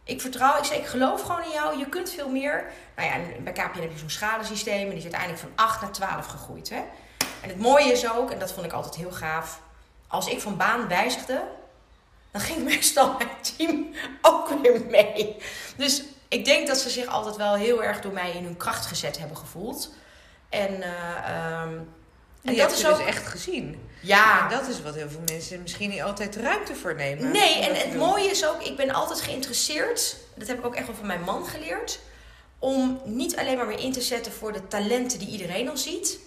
Ik vertrouw, ik zei, ik geloof gewoon in jou, je kunt veel meer. Nou ja, bij KPN heb je zo'n schalensysteem en die is uiteindelijk van 8 naar 12 gegroeid. Hè? En het mooie is ook, en dat vond ik altijd heel gaaf, als ik van baan wijzigde, dan ging meestal mijn team ook weer mee. Dus ik denk dat ze zich altijd wel heel erg door mij in hun kracht gezet hebben gevoeld. En, eh, ehm, En en dat is ze ook. dus echt gezien. Ja. En dat is wat heel veel mensen misschien niet altijd ruimte voor nemen. Nee, en het mooie is ook, ik ben altijd geïnteresseerd. Dat heb ik ook echt wel van mijn man geleerd. Om niet alleen maar weer in te zetten voor de talenten die iedereen al ziet.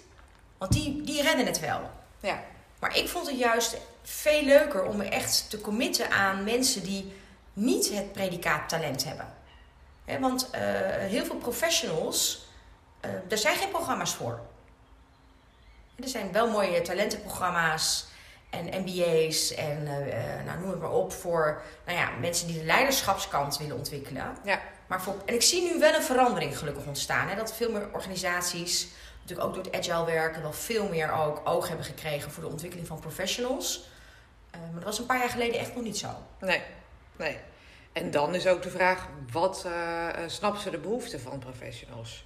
Want die, die redden het wel. Ja. Maar ik vond het juist veel leuker om me echt te committen aan mensen die niet het predicaat talent hebben. Want eh, heel veel professionals, eh daar zijn geen programma's voor. Er zijn wel mooie talentenprogramma's en MBA's en eh, eh, nou, noem het maar op voor nou ja, mensen die de leiderschapskant willen ontwikkelen. Ja. Maar voor, en ik zie nu wel een verandering gelukkig ontstaan. Hè, dat veel meer organisaties, natuurlijk ook door het agile werken, wel veel meer ook oog hebben gekregen voor de ontwikkeling van professionals. Maar dat was een paar jaar geleden echt nog niet zo. Nee, nee. En dan is ook de vraag, wat eh, snappen ze de behoeften van professionals?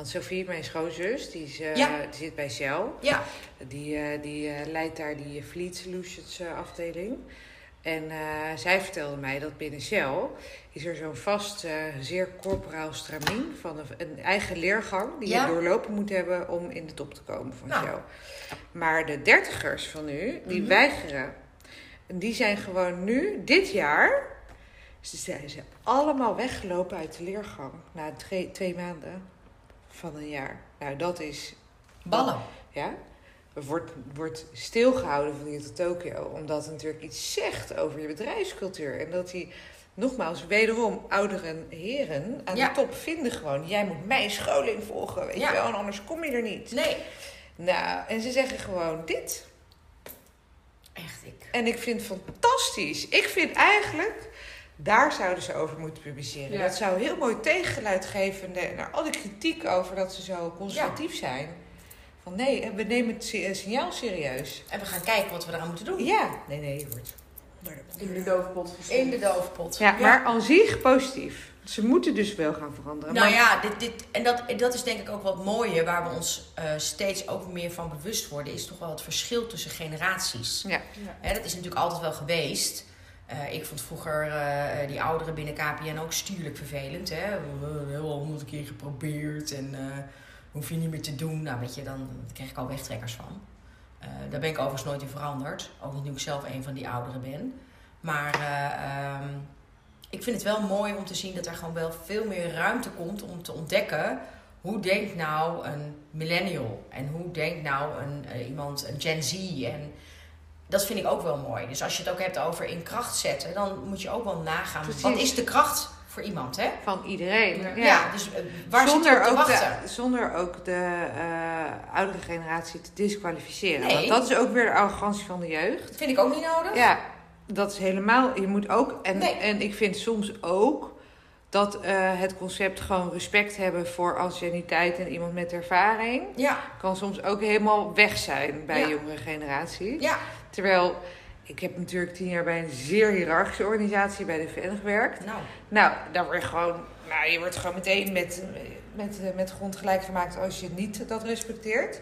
Want Sophie, mijn schoonzus, die, is, eh, Ja. die zit bij Shell. Ja, Die, eh, die eh, leidt daar die Fleet Solutions afdeling. En zij vertelde mij dat binnen Shell is er zo'n vast, zeer corporaal stramien van een, een eigen leergang die Ja. je doorlopen moet hebben om in de top te komen van Nou. Shell. Maar de dertigers van nu, die Mhm. weigeren. En die zijn gewoon nu, dit jaar, ze zijn ze allemaal weggelopen uit de leergang na twee, twee maanden van een jaar. Nou, dat is ballen. ja, wordt, wordt stilgehouden van hier tot Tokio. Omdat het natuurlijk iets zegt over je bedrijfscultuur. En dat die, nogmaals, wederom oudere heren aan Ja. de top vinden gewoon... jij moet mijn scholing volgen, weet Ja. je wel, en anders kom je er niet. Nee, Nou, en ze zeggen gewoon dit. echt ik. En ik vind het fantastisch. Ik vind eigenlijk, daar zouden ze over moeten publiceren. Ja. Dat zou heel mooi tegengeluid geven naar- al die kritiek over dat ze zo conservatief zijn. Van nee, we nemen het eh, signaal serieus. En we gaan kijken wat we eraan moeten doen. Ja, nee, nee, je wordt In de doofpot gestopt. In de doofpot. Ja, maar aan zich positief. Ze moeten dus wel gaan veranderen. Nou maar, ja, dit, dit, en dat, dat is denk ik ook wat mooie waar we ons eh, steeds ook meer van bewust worden, is toch wel het verschil tussen generaties. Ja. Hè, dat is natuurlijk altijd wel geweest. Eh, ik vond vroeger eh, die ouderen binnen KPN ook stuurlijk vervelend. Hè? Eh, al honderd keer geprobeerd en eh, hoef je niet meer te doen. Nou, weet je, dan kreeg ik al wegtrekkers van. Eh, daar ben ik overigens nooit in veranderd. Ook niet nu ik zelf een van die ouderen ben. Maar eh, ehm, ik vind het wel mooi om te zien dat er gewoon wel veel meer ruimte komt om te ontdekken hoe denkt nou een millennial en hoe denkt nou een, eh, iemand, een Gen Z. En dat vind ik ook wel mooi. Dus als je het ook hebt over in kracht zetten, dan moet je ook wel nagaan. Precies. Wat is de kracht voor iemand, hè? Van iedereen. Ja. Ja, dus eh, waar zonder, zit te ook wachten? de, zonder ook de eh, oudere generatie te disqualificeren. Nee. Want dat is ook weer de arrogantie van de jeugd. Dat vind ik ook niet nodig. Ja, dat is helemaal. Je moet ook. En, Nee. en ik vind soms ook dat eh, het concept gewoon respect hebben voor anciëniteit en iemand met ervaring. Ja, kan soms ook helemaal weg zijn bij Ja. jongere generatie. ja. Terwijl ik heb natuurlijk tien jaar bij een zeer hiërarchische organisatie bij de VN gewerkt. Nou, Nou, daar word je gewoon, nou, je wordt gewoon meteen met, met, met grond gelijk gemaakt als je niet dat respecteert.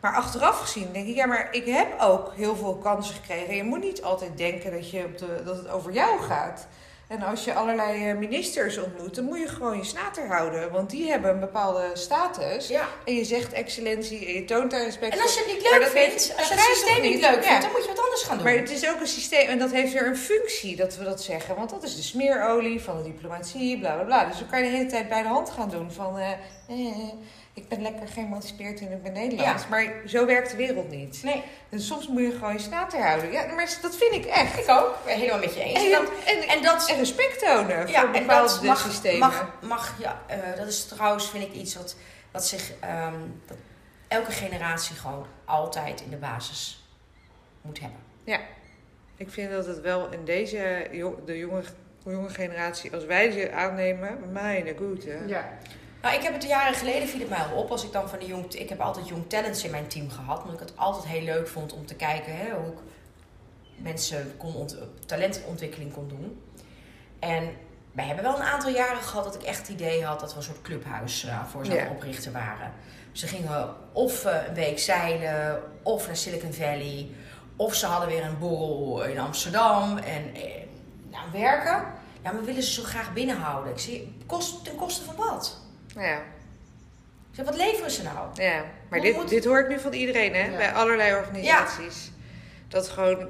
Maar achteraf gezien denk ik, ja, maar ik heb ook heel veel kansen gekregen. Je moet niet altijd denken dat, je op de, dat het over jou gaat. En als je allerlei eh, ministers ontmoet, dan moet je gewoon je snater houden. Want die hebben een bepaalde status. ja. En je zegt excellentie en je toont daar respect En als je het niet leuk vindt, als je het systeem niet leuk Ja. vindt, dan moet je wat anders gaan doen. Maar het is ook een systeem en dat heeft weer een functie dat we dat zeggen. Want dat is de smeerolie van de diplomatie, bla bla bla. Dus dan kan je de hele tijd bij de hand gaan doen van... eh, eh, ik ben lekker geëmancipeerd en ik ben Nederlands. Maar zo werkt de wereld niet. Nee, En soms moet je gewoon je snater houden. Ja, maar dat vind ik echt. ik ook. Ik ben helemaal met je eens. En, En dat, en, en dat, en respect tonen ja, voor en bepaalde dat mag, systemen. mag, mag ja, eh, dat is trouwens, vind ik, iets wat, wat zich, ehm, dat elke generatie gewoon altijd in de basis moet hebben. Ik vind dat het wel in deze de jonge, jonge generatie, als wij ze aannemen, mijn goede. Ja. Nou, ik heb het jaren geleden viel het mij al op als ik dan van die jong, ik heb altijd jong talents in mijn team gehad, omdat ik het altijd heel leuk vond om te kijken hè, hoe ik mensen kon ont, talentontwikkeling kon doen. En wij hebben wel een aantal jaren gehad dat ik echt het idee had dat we een soort clubhuis eh, voor Ja. oprichten waren. Ze gingen of eh, een week zeilen, of naar Silicon Valley, of ze hadden weer een borrel in Amsterdam en eh, nou, werken. Ja, we willen ze zo graag binnenhouden. Ik zie, kost, ten koste van wat? Ja. Zeg, wat leveren ze nou? Ja, maar Hoe dit, moet- dit hoor ik nu van iedereen, hè? Ja. Bij allerlei organisaties. Dat gewoon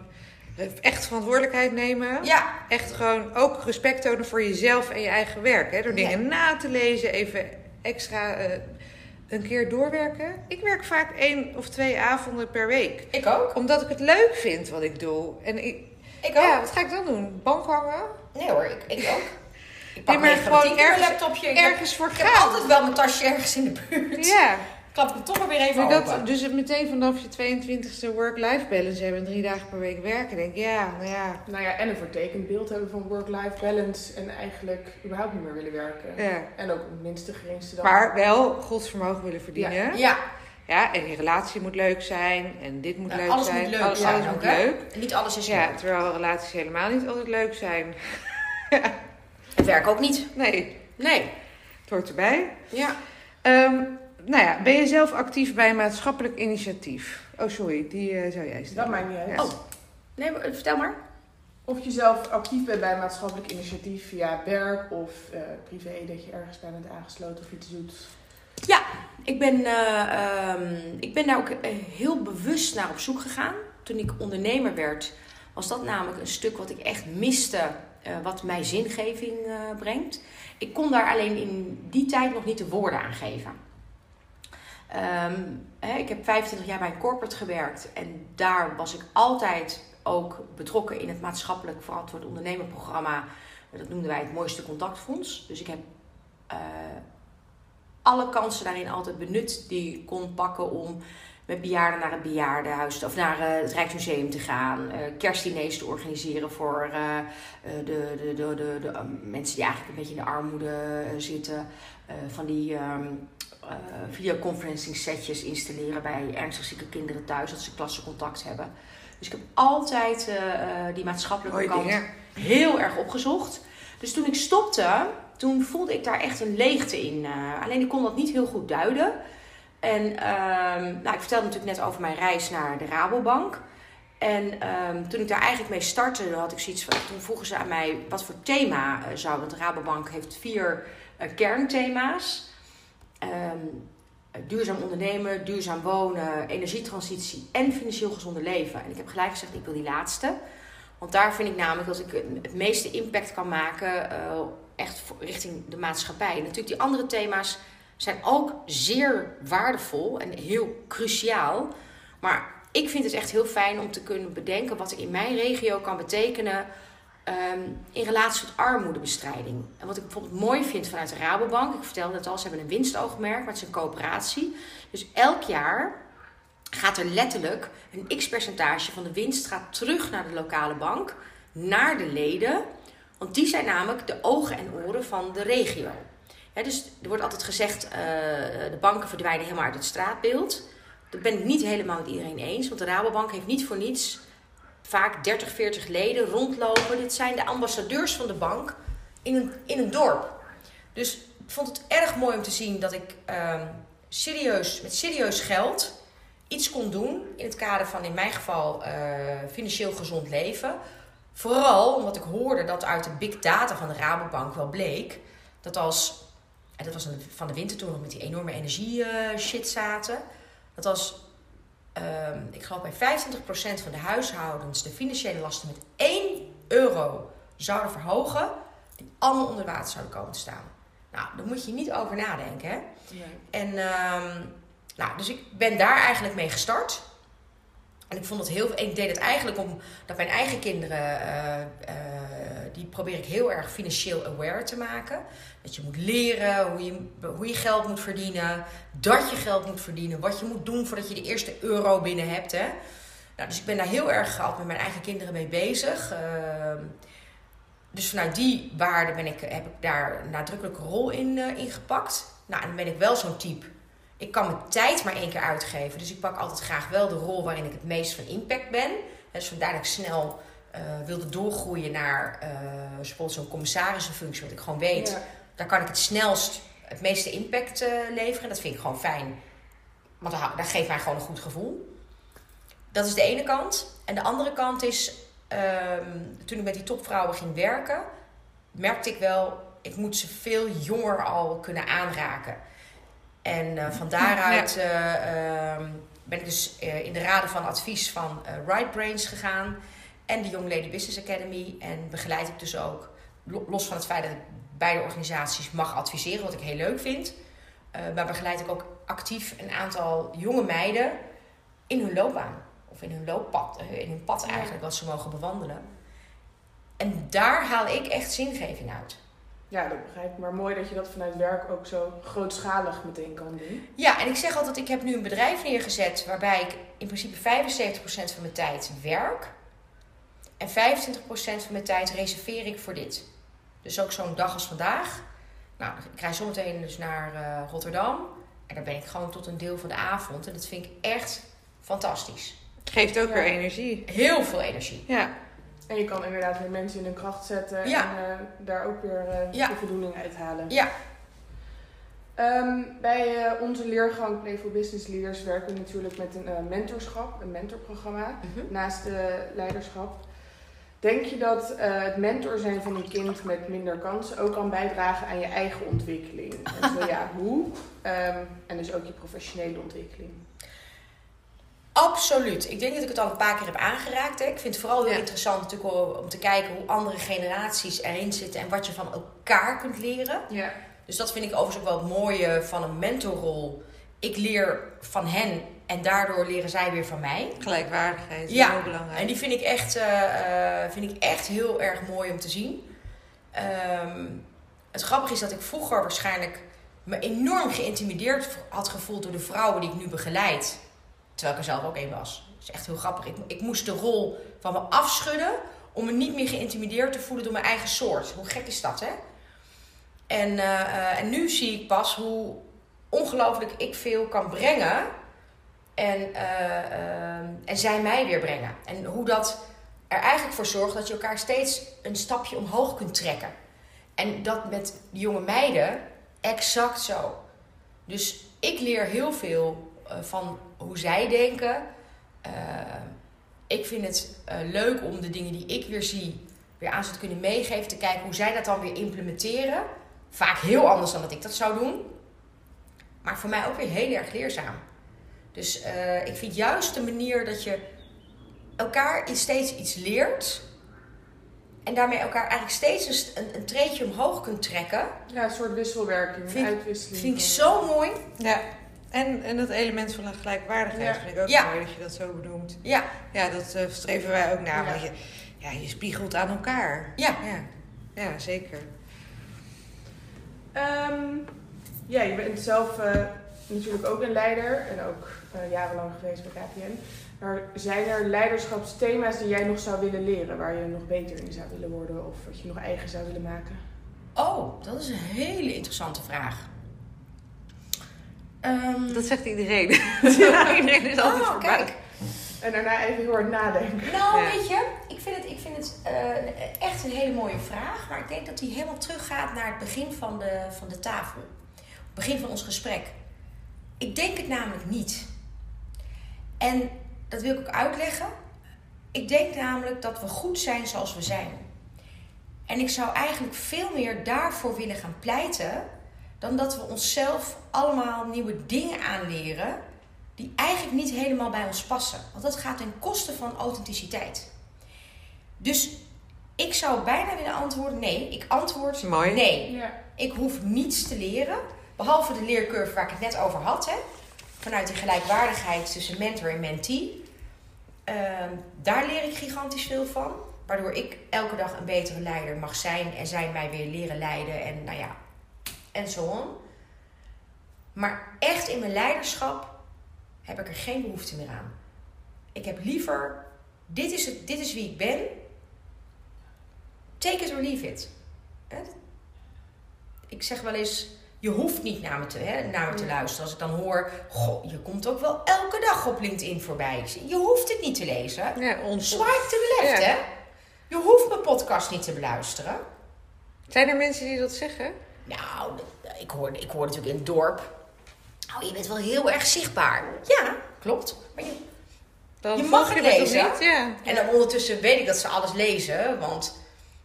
echt verantwoordelijkheid nemen. Ja, Echt gewoon ook respect tonen voor jezelf en je eigen werk. Hè? Door dingen na te lezen, even extra eh, een keer doorwerken. Ik werk vaak één of twee avonden per week. ik ook. Omdat ik het leuk vind wat ik doe. En ik, Ik ook. ja, wat ga ik dan doen? Bank hangen? Nee hoor, ik, ik ook. Ik pak maar nee, gewoon gewoon ergens- laptopje. Ik heb, Ergens voor ik heb altijd wel mijn tasje ergens in de buurt. Ja, Klap ik hem toch maar weer even maar open. dat, dus het meteen vanaf je 22e work-life balance hebben en drie dagen per week werken. Denk ik, ja, nou ja. Nou ja, en een vertekend beeld hebben van work-life balance en eigenlijk überhaupt niet meer willen werken. ja. En ook het minste geringste dan. Maar wel godsvermogen willen verdienen. Ja. Ja, en je relatie moet leuk zijn. En dit moet nou, leuk alles zijn. moet leuk alles, zijn alles ook, moet leuk. En niet alles is Ja, leuk. terwijl relaties helemaal niet altijd leuk zijn. Het werk ook niet. Nee, Nee. het hoort erbij. Ja. Ehm, nou ja, ben je zelf actief bij een maatschappelijk initiatief? Oh, sorry, die eh, zou jij Dat stellen. maakt niet uit. Ja. Oh. Nee, maar, vertel maar. Of je zelf actief bent bij een maatschappelijk initiatief via werk of eh, privé, dat je ergens bij bent aangesloten of iets doet. Ik ben, eh, ehm, ik ben daar ook eh, heel bewust naar op zoek gegaan. Toen ik ondernemer werd, was dat namelijk een stuk wat ik echt miste, eh, wat mij zingeving eh, brengt. Ik kon daar alleen in die tijd nog niet de woorden aan geven. Ehm, hè, ik heb 25 jaar bij een corporate gewerkt en daar was ik altijd ook betrokken in het maatschappelijk verantwoord ondernemerprogramma. Dat noemden wij het mooiste contactfonds. Dus ik heb eh, alle kansen daarin altijd benut die ik kon pakken om met bejaarden naar het bejaardenhuis of naar eh, het Rijksmuseum te gaan, eh kerstdiners te organiseren voor eh, eh, de, de, de, de, de, eh, mensen die eigenlijk een beetje in de armoede eh, zitten, eh, van die ehm eh, videoconferencing setjes installeren bij ernstig zieke kinderen thuis, dat ze klassencontact hebben. Dus ik heb altijd eh, eh, die maatschappelijke kant dingen. heel erg opgezocht. Dus toen ik stopte, toen voelde ik daar echt een leegte in. eh, alleen ik kon dat niet heel goed duiden. En ehm, nou, ik vertelde natuurlijk net over mijn reis naar de Rabobank. En ehm, toen ik daar eigenlijk mee startte, had ik zoiets van. Toen vroegen ze aan mij wat voor thema eh, zou. Want de Rabobank heeft vier eh, kernthema's: Ehm, duurzaam ondernemen, duurzaam wonen, energietransitie en financieel gezonde leven. En ik heb gelijk gezegd: ik wil die laatste. Want daar vind ik namelijk dat ik het meeste impact kan maken, eh, echt richting de maatschappij. En natuurlijk, die andere thema's zijn ook zeer waardevol en heel cruciaal. Maar ik vind het echt heel fijn om te kunnen bedenken wat ik in mijn regio kan betekenen ehm, in relatie tot armoedebestrijding. En wat ik bijvoorbeeld mooi vind vanuit de Rabobank, ik vertelde het al, ze hebben een winstoogmerk, maar het is een coöperatie. Dus elk jaar gaat er letterlijk een x-percentage van de winst gaat terug naar de lokale bank, naar de leden. Want die zijn namelijk de ogen en oren van de regio. Dus er wordt altijd gezegd, eh, de banken verdwijnen helemaal uit het straatbeeld. Dat ben ik niet helemaal met iedereen eens. Want de Rabobank heeft niet voor niets vaak 30, 40 leden rondlopen. Dit zijn de ambassadeurs van de bank in een, in een dorp. Dus ik vond het erg mooi om te zien dat ik ehm, serieus, met serieus geld iets kon doen. In het kader van in mijn geval eh, financieel gezond leven. Vooral omdat ik hoorde dat uit de big data van de Rabobank wel bleek. Dat als, en dat was van de winter toen we met die enorme energie eh, shit zaten. Dat als, ehm, ik geloof bij 25% van de huishoudens de financiële lasten met 1 euro zouden verhogen. Die allemaal onder water zouden komen te staan. Nou, daar moet je niet over nadenken hè. En ehm, nou, dus ik ben daar eigenlijk mee gestart. Ik vond het heel. Ik deed het eigenlijk omdat mijn eigen kinderen. eh, eh, die probeer ik heel erg financieel aware te maken. Dat je moet leren hoe je, hoe je geld moet verdienen. Dat je geld moet verdienen. Wat je moet doen voordat je de eerste euro binnen hebt. Hè. Nou, dus ik ben daar heel erg altijd met mijn eigen kinderen mee bezig. Ehm, dus vanuit die waarde ben ik, heb ik daar een nadrukkelijke rol in, eh, in gepakt. Nou, en dan ben ik wel zo'n type. Ik kan mijn tijd maar één keer uitgeven. Dus ik pak altijd graag wel de rol waarin ik het meest van impact ben. Dus vandaar dat ik snel eh, wilde doorgroeien naar eh, bijvoorbeeld zo'n commissarissenfunctie. Want ik gewoon weet, Ja. daar kan ik het snelst het meeste impact eh, leveren. En dat vind ik gewoon fijn. Want dat, dat geeft mij gewoon een goed gevoel. Dat is de ene kant. En de andere kant is, ehm, toen ik met die topvrouwen ging werken, merkte ik wel, ik moet ze veel jonger al kunnen aanraken. En eh, van daaruit eh, ehm, ben ik dus eh, in de raden van advies van Right Brains gegaan en de Young Lady Business Academy. En begeleid ik dus ook, lo- los van het feit dat ik beide organisaties mag adviseren, wat ik heel leuk vind. maar begeleid ik ook actief een aantal jonge meiden in hun loopbaan. Of in hun looppad, in hun pad eigenlijk, wat ze mogen bewandelen. En daar haal ik echt zingeving uit. Ja, dat begrijp ik. Maar mooi dat je dat vanuit werk ook zo grootschalig meteen kan doen. Ja, en ik zeg altijd, ik heb nu een bedrijf neergezet waarbij ik in principe 75% van mijn tijd werk. En 25% van mijn tijd reserveer ik voor dit. Dus ook zo'n dag als vandaag. Nou, ik rij zometeen dus naar eh, Rotterdam. En daar ben ik gewoon tot een deel van de avond. En dat vind ik echt fantastisch. Het geeft ook Ja. weer energie. Heel veel energie. Ja. En je kan inderdaad weer mensen in hun kracht zetten Ja. en eh, daar ook weer eh, Ja. de voldoening uithalen. Ja. Ehm, bij eh, onze leergang Playful Business Leaders werken we natuurlijk met een mentorschap, een mentorprogramma, Mhm. naast de leiderschap. Denk je dat het mentor zijn van een kind met minder kansen ook kan bijdragen aan je eigen ontwikkeling? En zo ja, hoe? Ehm, en dus ook je professionele ontwikkeling. Absoluut. Ik denk dat ik het al een paar keer heb aangeraakt. Hè. Ik vind het vooral heel Ja. interessant natuurlijk om- te kijken hoe andere generaties erin zitten en wat je van elkaar kunt leren. Ja. Dus dat vind ik overigens ook wel het mooie van een mentorrol. Ik leer van hen en daardoor leren zij weer van mij. Gelijkwaardigheid is Ja, heel belangrijk. En die vind ik echt, eh, eh, vind ik echt heel erg mooi om te zien. Ehm, het grappige is dat ik vroeger waarschijnlijk me enorm geïntimideerd had gevoeld door de vrouwen die ik nu begeleid. Terwijl ik er zelf ook een was. Dat is echt heel grappig. Ik, ik moest de rol van me afschudden om me niet meer geïntimideerd te voelen door mijn eigen soort. Hoe gek is dat, hè? En, eh, eh, en nu zie ik pas hoe ongelooflijk ik veel kan brengen. En, eh, en zij mij weer brengen. En hoe dat er eigenlijk voor zorgt dat je elkaar steeds een stapje omhoog kunt trekken. En dat met jonge meiden exact zo. Dus ik leer heel veel van hoe zij denken. Eh, ik vind het eh, leuk om de dingen die ik weer zie, weer aan ze te kunnen meegeven. Te kijken hoe zij dat dan weer implementeren. Vaak heel anders dan dat ik dat zou doen. Maar voor mij ook weer heel erg leerzaam. Dus eh, ik vind juist de manier dat je elkaar steeds iets leert. En daarmee elkaar eigenlijk steeds een, een, omhoog kunt trekken. ja, een soort wisselwerking, Vind- uitwisseling. Vind ik zo mooi. Ja. En, en dat element van gelijkwaardigheid Ja. vind ik ook Ja. mooi dat je dat zo benoemt. Ja, Ja, dat eh, streven wij ook naar. Ja. Want je, ja, je spiegelt aan elkaar. ja. Ja, ja zeker. Ehm, ja, je bent zelf eh, natuurlijk ook een leider en ook eh, jarenlang geweest bij KPN. Maar zijn er leiderschapsthema's die jij nog zou willen leren, waar je nog beter in zou willen worden of wat je nog eigen zou willen maken? Oh, dat is een hele interessante vraag. Ehm, Dat zegt iedereen. ja, iedereen is altijd oh, kijk. En daarna even heel hard nadenken. Nou, Ja. weet je, ik vind het, ik vind het eh, echt een hele mooie vraag. Maar ik denk dat die helemaal teruggaat naar het begin van de, van de tafel. Het begin van ons gesprek. Ik denk het namelijk niet. En dat wil ik ook uitleggen. Ik denk namelijk dat we goed zijn zoals we zijn. En ik zou eigenlijk veel meer daarvoor willen gaan pleiten. Dan dat we onszelf allemaal nieuwe dingen aanleren die eigenlijk niet helemaal bij ons passen. Want dat gaat ten koste van authenticiteit. Dus ik zou bijna willen antwoorden nee. Ik antwoord Mooi. nee. Ja. Ik hoef niets te leren. Behalve de leercurve waar ik het net over had. Hè? Vanuit die gelijkwaardigheid tussen mentor en mentee. Ehm, daar leer ik gigantisch veel van. Waardoor ik elke dag een betere leider mag zijn. En zij mij weer leren leiden. En nou ja, en zo on. Maar echt in mijn leiderschap heb ik er geen behoefte meer aan. Ik heb liever, dit is, het, dit is wie ik ben. Take it or leave it. Ik zeg wel eens, je hoeft niet naar me, te, hè, naar me te luisteren. Als ik dan hoor, goh, je komt ook wel elke dag op LinkedIn voorbij. Je hoeft het niet te lezen. Ja, ons... Swipe to the left, Ja. hè. Je hoeft mijn podcast niet te beluisteren. Zijn er mensen die dat zeggen? Nou, ik hoor, ik hoor natuurlijk in het dorp. Oh, je bent wel heel erg zichtbaar. Ja, klopt. Maar je, Dan Je mag het lezen. Niet? Ja. En dan ondertussen weet ik dat ze alles lezen. Want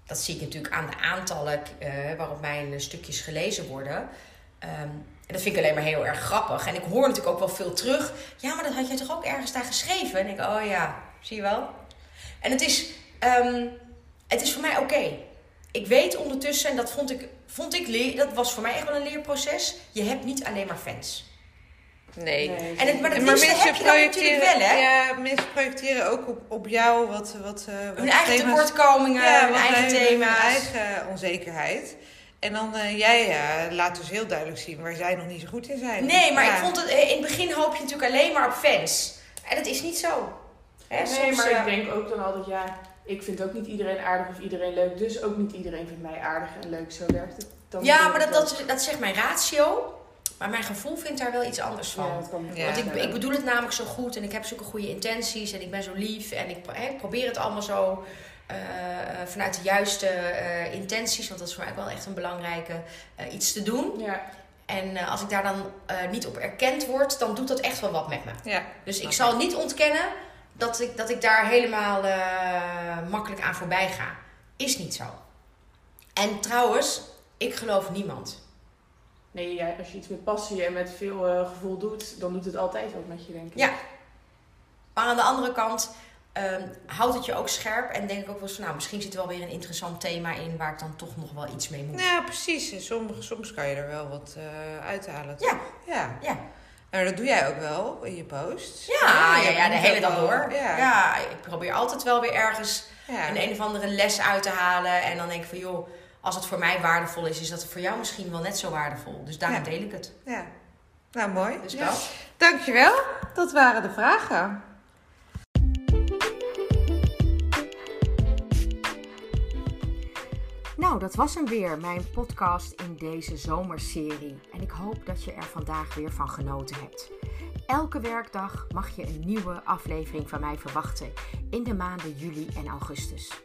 dat zie ik natuurlijk aan de aantallen eh, waarop mijn stukjes gelezen worden. Ehm, En dat vind ik alleen maar heel erg grappig. En ik hoor natuurlijk ook wel veel terug. Ja, maar dat had jij toch ook ergens daar geschreven? En ik, oh ja, zie je wel. En het is, ehm, het is voor mij oké. Ik weet ondertussen, en dat vond ik, vond ik leer, dat was voor mij echt wel een leerproces. Je hebt niet alleen maar fans. Nee. Nee, En het, maar dat maar mensen heb je dan natuurlijk projecteren, wel, hè? ja, mensen projecteren ook op, op jou wat, wat, eh, wat hun eigen thema's- tekortkomingen, Ja, hun wat eigen hun- thema's. Hun eigen onzekerheid. En dan eh, jij eh, laat dus heel duidelijk zien waar zij nog niet zo goed in zijn. Nee, maar Ja. ik vond het, eh, in het begin hoop je natuurlijk alleen maar op fans. En dat is niet zo. Hè, Nee, soms, maar eh, ik denk ook dan altijd, ja, ik vind ook niet iedereen aardig of iedereen leuk. Dus ook niet iedereen vindt mij aardig en leuk. Zo werkt het. Dan Ja, maar dat, dat, dat zegt mijn ratio. Maar mijn gevoel vindt daar wel iets anders van. Ja, dat kan me Ja. Want ik, ik bedoel het namelijk zo goed en ik heb zulke goede intenties en ik ben zo lief en ik, probeer het allemaal zo eh, vanuit de juiste eh, intenties, want dat is voor mij ook wel echt een belangrijke eh, iets te doen. Ja, En eh, als ik daar dan eh, niet op erkend word, dan doet dat echt wel wat met me. Ja. Dus ik zal niet ontkennen dat ik, dat ik daar helemaal eh, makkelijk aan voorbij ga. Is niet zo. En trouwens, ik geloof niemand. nee, ja, als je iets met passie en met veel eh, gevoel doet, dan doet het altijd wat met je, denk ik. Ja. Maar aan de andere kant ehm, houdt het je ook scherp. En denk ik ook wel eens van, nou, misschien zit er wel weer een interessant thema in waar ik dan toch nog wel iets mee moet. Ja, precies. En Sommige, soms kan je er wel wat eh uithalen. Ja. toch? Ja. Ja. Nou, dat doe jij ook wel in je posts. Ja, ja, ja, de hele dag door. Ja. Ja. ik probeer altijd wel weer ergens Ja. een een of andere les uit te halen. En dan denk ik van, joh, als het voor mij waardevol is, is dat voor jou misschien wel net zo waardevol. Dus daarom deel ik het. ja. Nou, mooi. Dus wel. Dankjewel. Dat waren de vragen. Nou, dat was hem weer, mijn podcast in deze zomerserie. En ik hoop dat je er vandaag weer van genoten hebt. Elke werkdag mag je een nieuwe aflevering van mij verwachten in de maanden juli en augustus.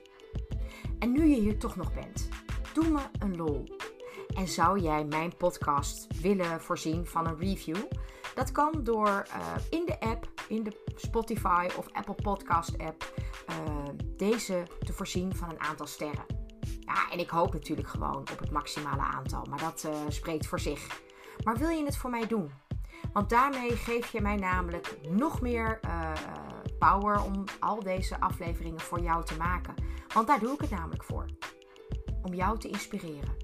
En nu je hier toch nog bent, doe me een lol. En zou jij mijn podcast willen voorzien van een review? Dat kan door eh, in de app, in de Spotify of Apple Podcast app, eh, deze te voorzien van een aantal sterren. Ja, en ik hoop natuurlijk gewoon op het maximale aantal, maar dat eh, spreekt voor zich. Maar wil je het voor mij doen? Want daarmee geef je mij namelijk nog meer eh, power om al deze afleveringen voor jou te maken. Want daar doe ik het namelijk voor. Om jou te inspireren.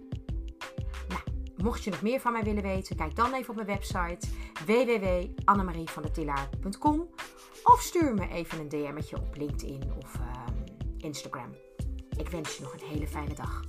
Nou, mocht je nog meer van mij willen weten, kijk dan even op mijn website www.annemarievandetillaar.com of stuur me even een DM'tje op LinkedIn of ehm, Instagram. Ik wens je nog een hele fijne dag.